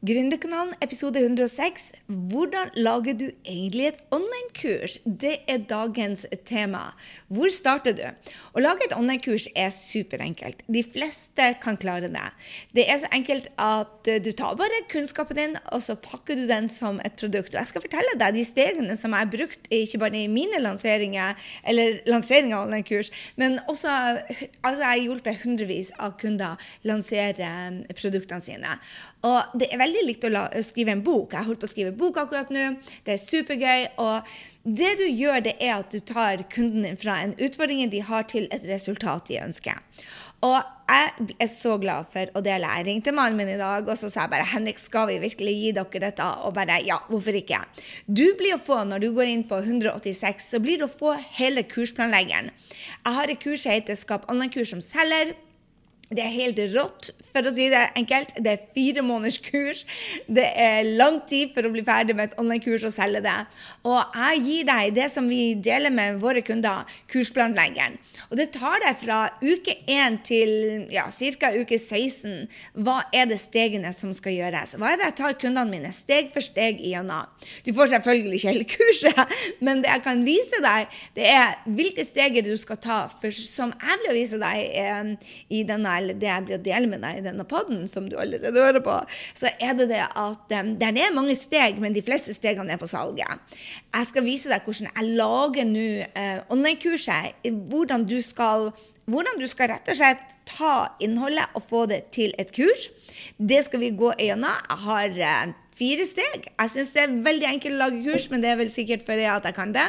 Gründerkanalen episode 106 Hvordan lager du egentlig et online-kurs? Det er dagens tema. Hvor starter du? Å lage et online-kurs er superenkelt. De fleste kan klare det. Det er så enkelt at du tar bare kunnskapen din, og så pakker du den som et produkt. Og jeg skal fortelle deg de stegene som jeg har brukt ikke bare i mine lanseringer, eller lansering av online-kurs, men også altså jeg har hjulpet hundrevis av kunder lansere produktene sine. Og det er veldig veldig likt å la, skrive en bok. Jeg holder på å skrive bok akkurat nå. Det er supergøy. Og det du gjør, det er at du tar kunden din fra en utfordring de har, til et resultat de ønsker. Og jeg er så glad for å dele. Jeg ringte mannen min i dag og så sa jeg bare Henrik, skal vi virkelig gi dere dette? Og bare ja, hvorfor ikke? Du blir å få, når du går inn på 186, så blir du å få hele kursplanleggeren. Jeg har et kurs som heter Skap online-kurs som selger. Det er helt rått, for å si det enkelt. Det er fire måneders kurs. Det er lang tid for å bli ferdig med et online-kurs og selge det. Og jeg gir deg det som vi deler med våre kunder, kursplanleggeren. Og det tar deg fra uke 1 til ja, ca. uke 16. Hva er det stegene som skal gjøres? Hva er det jeg tar kundene mine steg for steg igjennom? Du får selvfølgelig ikke hele kurset, men det jeg kan vise deg, det er hvilke steg du skal ta, for som jeg vil vise deg eh, i denne eller det jeg blir å dele med deg i denne poden, som du allerede hører på, så er det det at um, det er mange steg, men de fleste stegene er på salget. Jeg skal vise deg hvordan jeg lager nå uh, online-kurset. Hvordan du skal hvordan du skal rett og slett ta innholdet og få det til et kurs. Det skal vi gå gjennom. Jeg har uh, fire steg. Jeg syns det er veldig enkelt å lage kurs, men det er vel sikkert fordi at jeg kan det.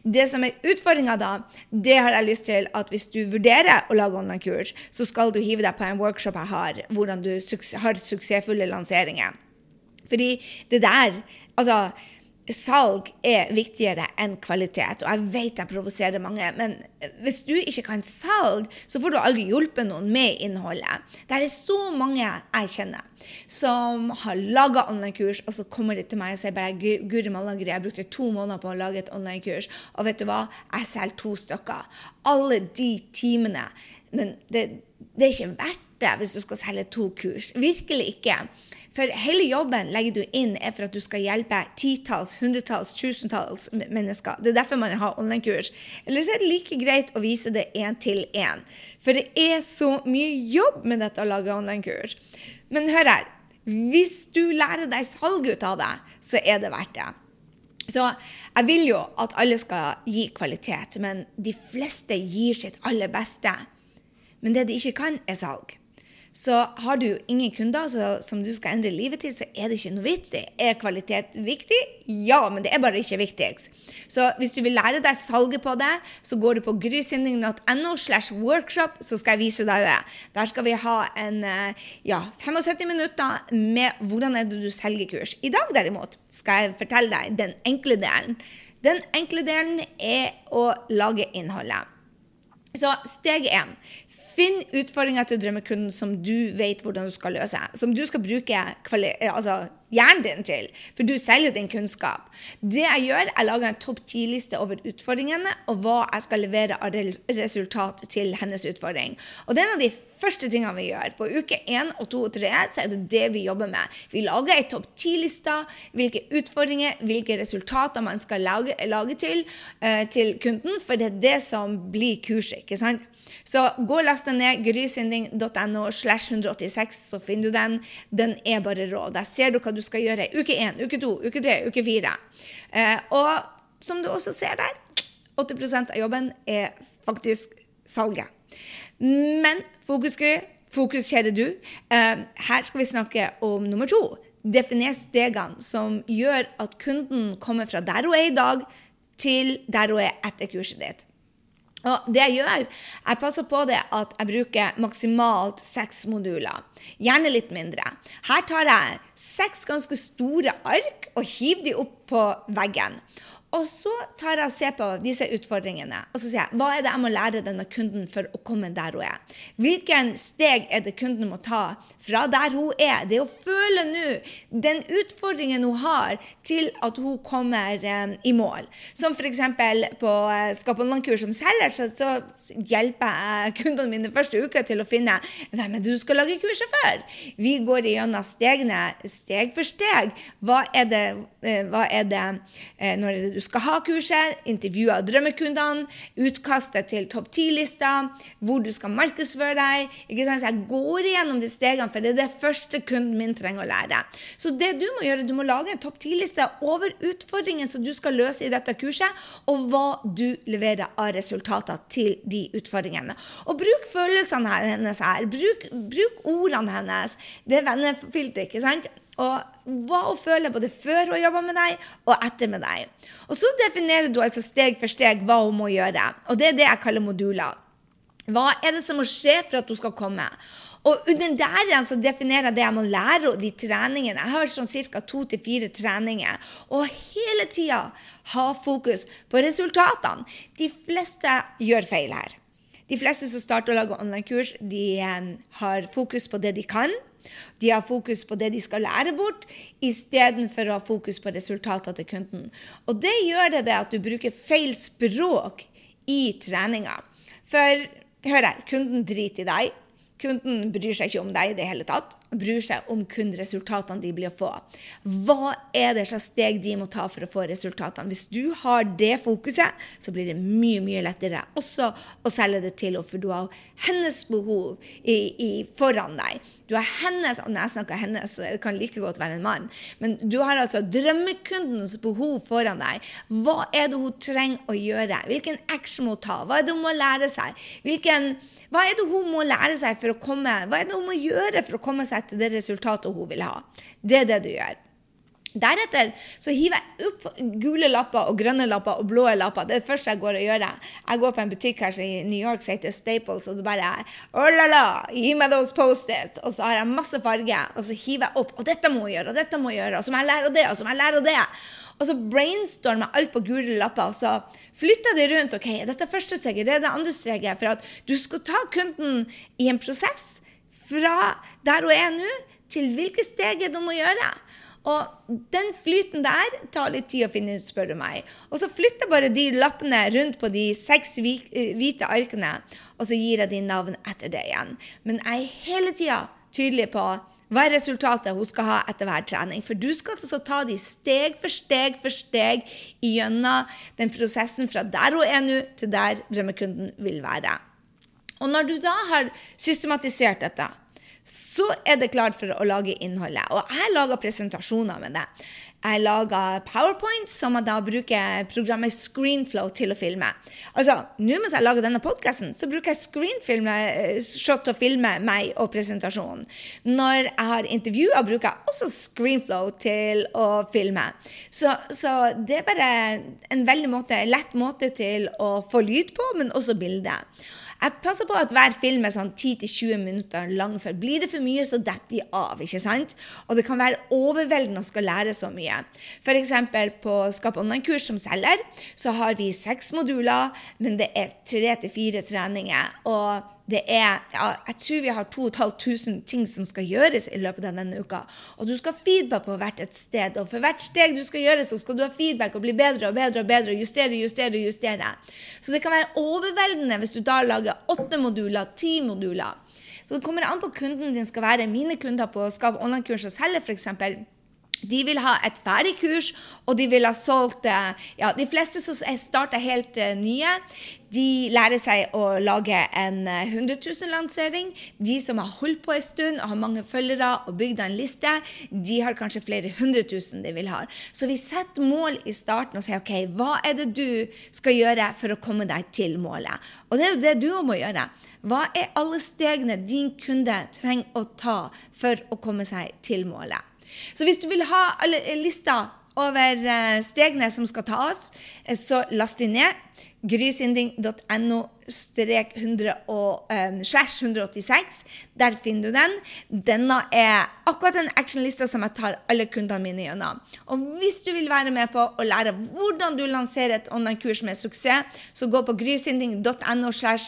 Det som er utfordringa da, det har jeg lyst til at hvis du vurderer å lage online-kurs, så skal du hive deg på en workshop jeg har, hvordan du har suksessfulle lanseringer. Fordi det der Altså salg er viktigere enn kvalitet. Og jeg vet jeg provoserer mange, men hvis du ikke kan salg, så får du aldri hjulpet noen med innholdet. Det er så mange jeg kjenner som har laga online-kurs, og så kommer de til meg og sier bare Guri mallagri, jeg brukte to måneder på å lage et online-kurs, og vet du hva, jeg selger to stykker. Alle de timene. Men det, det er ikke verdt det hvis du skal selge to kurs. Virkelig ikke. For hele jobben legger du inn er for at du skal hjelpe titalls, hundretalls, tusentalls mennesker. Det er derfor man har online-kurs. Eller så er det like greit å vise det én til én. For det er så mye jobb med dette å lage online-kurs. Men hør her. Hvis du lærer deg salg ut av det, så er det verdt det. Så jeg vil jo at alle skal gi kvalitet, men de fleste gir sitt aller beste. Men det de ikke kan, er salg. Så har du ingen kunder så, som du skal endre livet til, så er det ikke noe vits. Er kvalitet viktig? Ja, men det er bare ikke viktigst. Så hvis du vil lære deg salget på det, så går du på grysynding.no slash workshop, så skal jeg vise deg det. Der skal vi ha en eh, ja, 75 minutter med hvordan er det du selger kurs. I dag derimot skal jeg fortelle deg den enkle delen. Den enkle delen er å lage innholdet. Så steg én Finn utfordringer til drømmekunden som du vet hvordan du skal løse. Som du skal bruke altså, hjernen din til. For du selger din kunnskap. Det jeg gjør, jeg lager en topp ti-liste over utfordringene og hva jeg skal levere av resultat til hennes utfordring. Og det er en av de første tingene vi gjør. På uke 1 og 2 og 3 så er det det vi jobber med. Vi lager ei topp ti-liste. Hvilke utfordringer, hvilke resultater man skal lage, lage til, uh, til kunden. For det er det som blir kurset. ikke sant? Så gå og last den ned. Grysynding.no slash 186, så finner du den. Den er bare rå. Der ser du hva du skal gjøre uke én, uke to, uke tre, uke fire. Eh, og som du også ser der, 80% av jobben er faktisk salget. Men fokusgry, fokus kjære du. Eh, her skal vi snakke om nummer to. Definer stegene som gjør at kunden kommer fra der hun er i dag, til der hun er etter kurset ditt. Og det Jeg gjør, jeg passer på det at jeg bruker maksimalt seks moduler. Gjerne litt mindre. Her tar jeg seks ganske store ark og hiver de opp på veggen. Og så tar jeg og ser på disse utfordringene og så sier jeg, hva er det jeg må lære denne kunden for å komme der hun er. Hvilken steg er det kunden må ta fra der hun er? Det å føle nå den utfordringen hun har til at hun kommer um, i mål. Som f.eks. på uh, Skap online-kurs som selger, så, så, hjelper jeg kundene mine første uke til å finne hvem er det du skal lage kurset for. Vi går igjennom stegene steg for steg. Hva er det, uh, hva er det uh, når er det du skal ha kurset, intervjue drømmekundene, utkastet til topp 10-lista, hvor du skal markedsføre deg. ikke? Så jeg går igjennom de stegene, for det er det første kunden min trenger å lære. Så det du må gjøre, du må lage en topp 10-liste over utfordringen som du skal løse i dette kurset, og hva du leverer av resultater til de utfordringene. Og bruk følelsene hennes her. Bruk, bruk ordene hennes. Det er vennefilter, ikke sant? Og hva hun føler både før hun jobber med deg, og etter med deg. Og så definerer du altså steg for steg hva hun må gjøre. Og det er det jeg kaller moduler. Hva er det som må skje for at hun skal komme? Og under der så definerer jeg det jeg må lære, og de treningene. Jeg har sånn ca. to til fire treninger. Og hele tida ha fokus på resultatene. De fleste gjør feil her. De fleste som starter å lage online-kurs, de eh, har fokus på det de kan. De har fokus på det de skal lære bort, istedenfor å ha fokus på resultatene til kunden. Og det gjør det, det at du bruker feil språk i treninga. For hør her, kunden driter i deg. Kunden bryr seg ikke om deg i det hele tatt bryr seg om kun resultatene de blir å få. Hva er det slags steg de må ta for å få resultatene? Hvis du har det fokuset, så blir det mye mye lettere også å selge det til henne, for du har hennes behov i, i, foran deg. Du har hennes Når jeg snakker hennes, det kan like godt være en mann. Men du har altså drømmekundens behov foran deg. Hva er det hun trenger å gjøre? Hvilken action må hun ta? Hva er det hun må lære seg? Hvilken, hva er det hun må lære seg for å komme Hva er det hun må gjøre for å komme seg etter det resultatet hun vil ha. Det er det du gjør. Deretter så hiver jeg opp gule lapper og grønne lapper og blå lapper. Det er det første jeg går og gjør. Jeg går på en butikk her i New York som heter Staples, og det bare oh la la, Gi meg those Post-It. Og så har jeg masse farger, og så hiver jeg opp. Og dette må jeg gjøre, og dette må jeg gjøre, og så må jeg lære det, og så må jeg lære det. Og så brainstormer alt på gule lapper, og så flytter de rundt. ok, Dette er første steget, det er det andre steget. For at du skal ta kunden i en prosess fra der hun er nå, til hvilke steg du må gjøre. Og den flyten der tar litt tid å finne ut, spør du meg. Og så flytter bare de lappene rundt på de seks eh, hvite arkene, og så gir jeg de navn etter det igjen. Men jeg er hele tida tydelig på hva er resultatet hun skal ha etter hver trening. For du skal altså ta de steg for steg for steg gjennom den prosessen fra der hun er nå, til der drømmekunden vil være. Og når du da har systematisert dette, så er det klart for å lage innholdet. Og jeg lager presentasjoner med det. Jeg lager powerpoint som jeg da bruker programmet Screenflow til å filme. Altså, Nå mens jeg lager denne podkasten, så bruker jeg screenshot til å filme meg og presentasjonen. Når jeg har intervjuer, bruker jeg også Screenflow til å filme. Så, så det er bare en veldig måte, lett måte til å få lyd på, men også bilde. Jeg passer på at hver film er sånn 10-20 minutter lang. for Blir det for mye, så detter de av. ikke sant? Og det kan være overveldende å skal lære så mye. F.eks. på Skap online-kurs som selger, så har vi seks moduler, men det er tre til fire treninger. og det er ja, Jeg tror vi har 2500 ting som skal gjøres i løpet av denne uka. Og du skal ha feedback på hvert et sted. Og for hvert steg du skal gjøre, så skal du ha feedback og bli bedre og bedre og bedre. og Justere, justere, justere. Så det kan være overveldende hvis du da lager åtte moduler, ti moduler. Så det kommer an på kunden din skal være. Mine kunder på Skap online-kurs og selge, f.eks de vil ha et ferdig kurs, og de vil ha solgt eh, ja, De fleste som starter helt uh, nye, de lærer seg å lage en 100 eh, 000-lansering. De som har holdt på en stund og har mange følgere og bygd en liste, de har kanskje flere hundre tusen de vil ha. Så vi setter mål i starten og sier OK, hva er det du skal gjøre for å komme deg til målet? Og det er jo det du må gjøre. Hva er alle stegene din kunde trenger å ta for å komme seg til målet? Så hvis du vil ha lista over eh, stegene som skal tas, eh, så last de ned. Grysynding.no strek 186. Der finner du den. Denne er akkurat den actionlista som jeg tar alle kundene mine gjennom. Og hvis du vil være med på å lære hvordan du lanserer et online-kurs med suksess, så gå på grysynding.no slash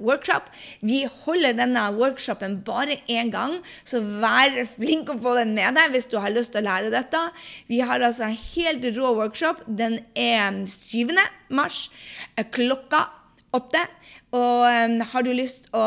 workshop. Vi holder denne workshopen bare én gang, så vær flink å få den med deg hvis du har lyst til å lære dette. Vi har altså en helt rå workshop. Den er 7. mars klokka åtte. Og um, har du lyst å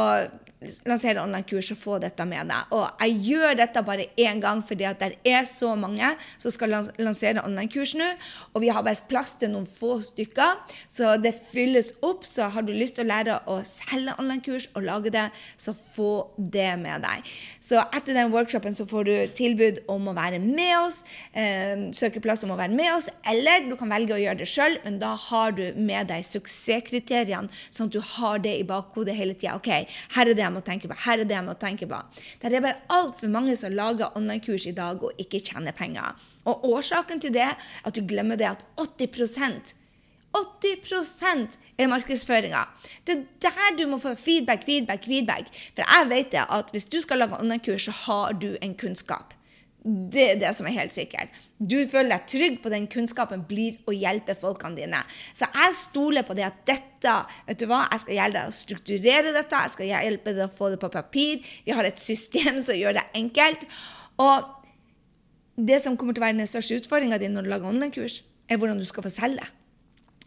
lansere online-kurs og få dette med deg. Og jeg gjør dette bare én gang fordi at det er så mange som skal lansere online-kurs nå. Og vi har bare plass til noen få stykker, så det fylles opp. Så har du lyst til å lære å selge online-kurs og lage det, så få det med deg. Så etter den workshopen så får du tilbud om å være med oss, eh, søke plass om å være med oss, eller du kan velge å gjøre det sjøl, men da har du med deg suksesskriteriene, sånn at du har det i bakhodet hele tida. OK, her er det jeg må tenke på. Her er det jeg må tenke på. Det er bare altfor mange som lager online-kurs i dag og ikke tjener penger. Og årsaken til det er at du glemmer det at 80% 80% er markedsføringa. Det er der du må få feedback, feedback, feedback. For jeg vet det at hvis du skal lage online-kurs, så har du en kunnskap. Det er det som er helt sikkert. Du føler deg trygg på den kunnskapen blir å hjelpe folkene dine. Så jeg stoler på det at dette vet du hva, Jeg skal hjelpe deg å strukturere dette, jeg skal hjelpe deg å få det på papir. Vi har et system som gjør det enkelt. Og det som kommer til å være den største utfordringa di når du lager online-kurs, er hvordan du skal få selge.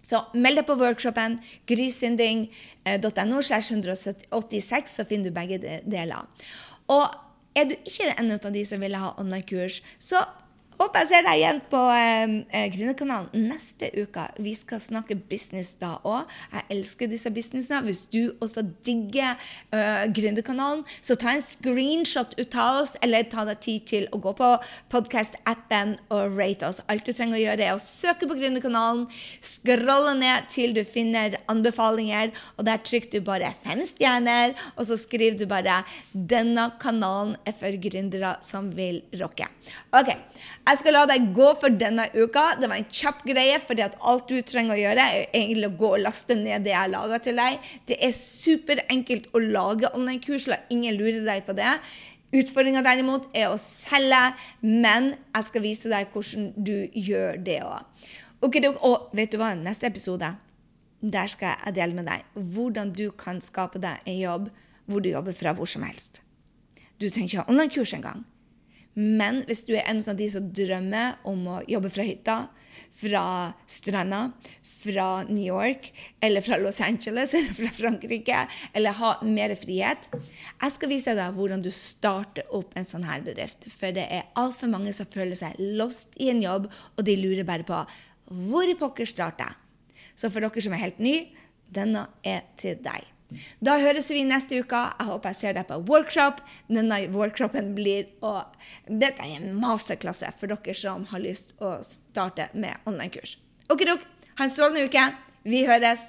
Så meld deg på workshopen grysynding.no, 186, så finner du begge deler. Og er du ikke en av de som ville ha online-kurs, så Håper jeg ser deg igjen på eh, Gründerkanalen neste uke. Vi skal snakke business da òg. Jeg elsker disse businessene. Hvis du også digger eh, Gründerkanalen, så ta en screenshot ut av oss, eller ta deg tid til å gå på podkast-appen og rate oss. Alt du trenger å gjøre, er å søke på Gründerkanalen, scrolle ned til du finner anbefalinger, og der trykker du bare fem stjerner, og så skriver du bare 'Denne kanalen er for gründere som vil rocke'. Ok, jeg skal la deg gå for denne uka. Det var en kjapp greie, fordi at alt du trenger å gjøre, er egentlig å gå og laste ned det jeg lager til deg. Det er superenkelt å lage online-kurs. La ingen lure deg på det. Utfordringa derimot er å selge, men jeg skal vise deg hvordan du gjør det òg. Okay, og vet du hva? Neste episode der skal jeg dele med deg hvordan du kan skape deg en jobb hvor du jobber fra hvor som helst. Du trenger ikke ha online-kurs engang. Men hvis du er en av de som drømmer om å jobbe fra hytta, fra stranda, fra New York eller fra Los Angeles eller fra Frankrike, eller ha mer frihet Jeg skal vise deg hvordan du starter opp en sånn her bedrift. For det er altfor mange som føler seg lost i en jobb, og de lurer bare på hvor i pokker starter jeg? Så for dere som er helt nye, denne er til deg. Da høres vi neste uke. Jeg håper jeg ser deg på workshop. Denne workshopen blir å Dette er en masterklasse for dere som har lyst å starte med online-kurs. Ok, dere, ha en strålende uke. Vi høres.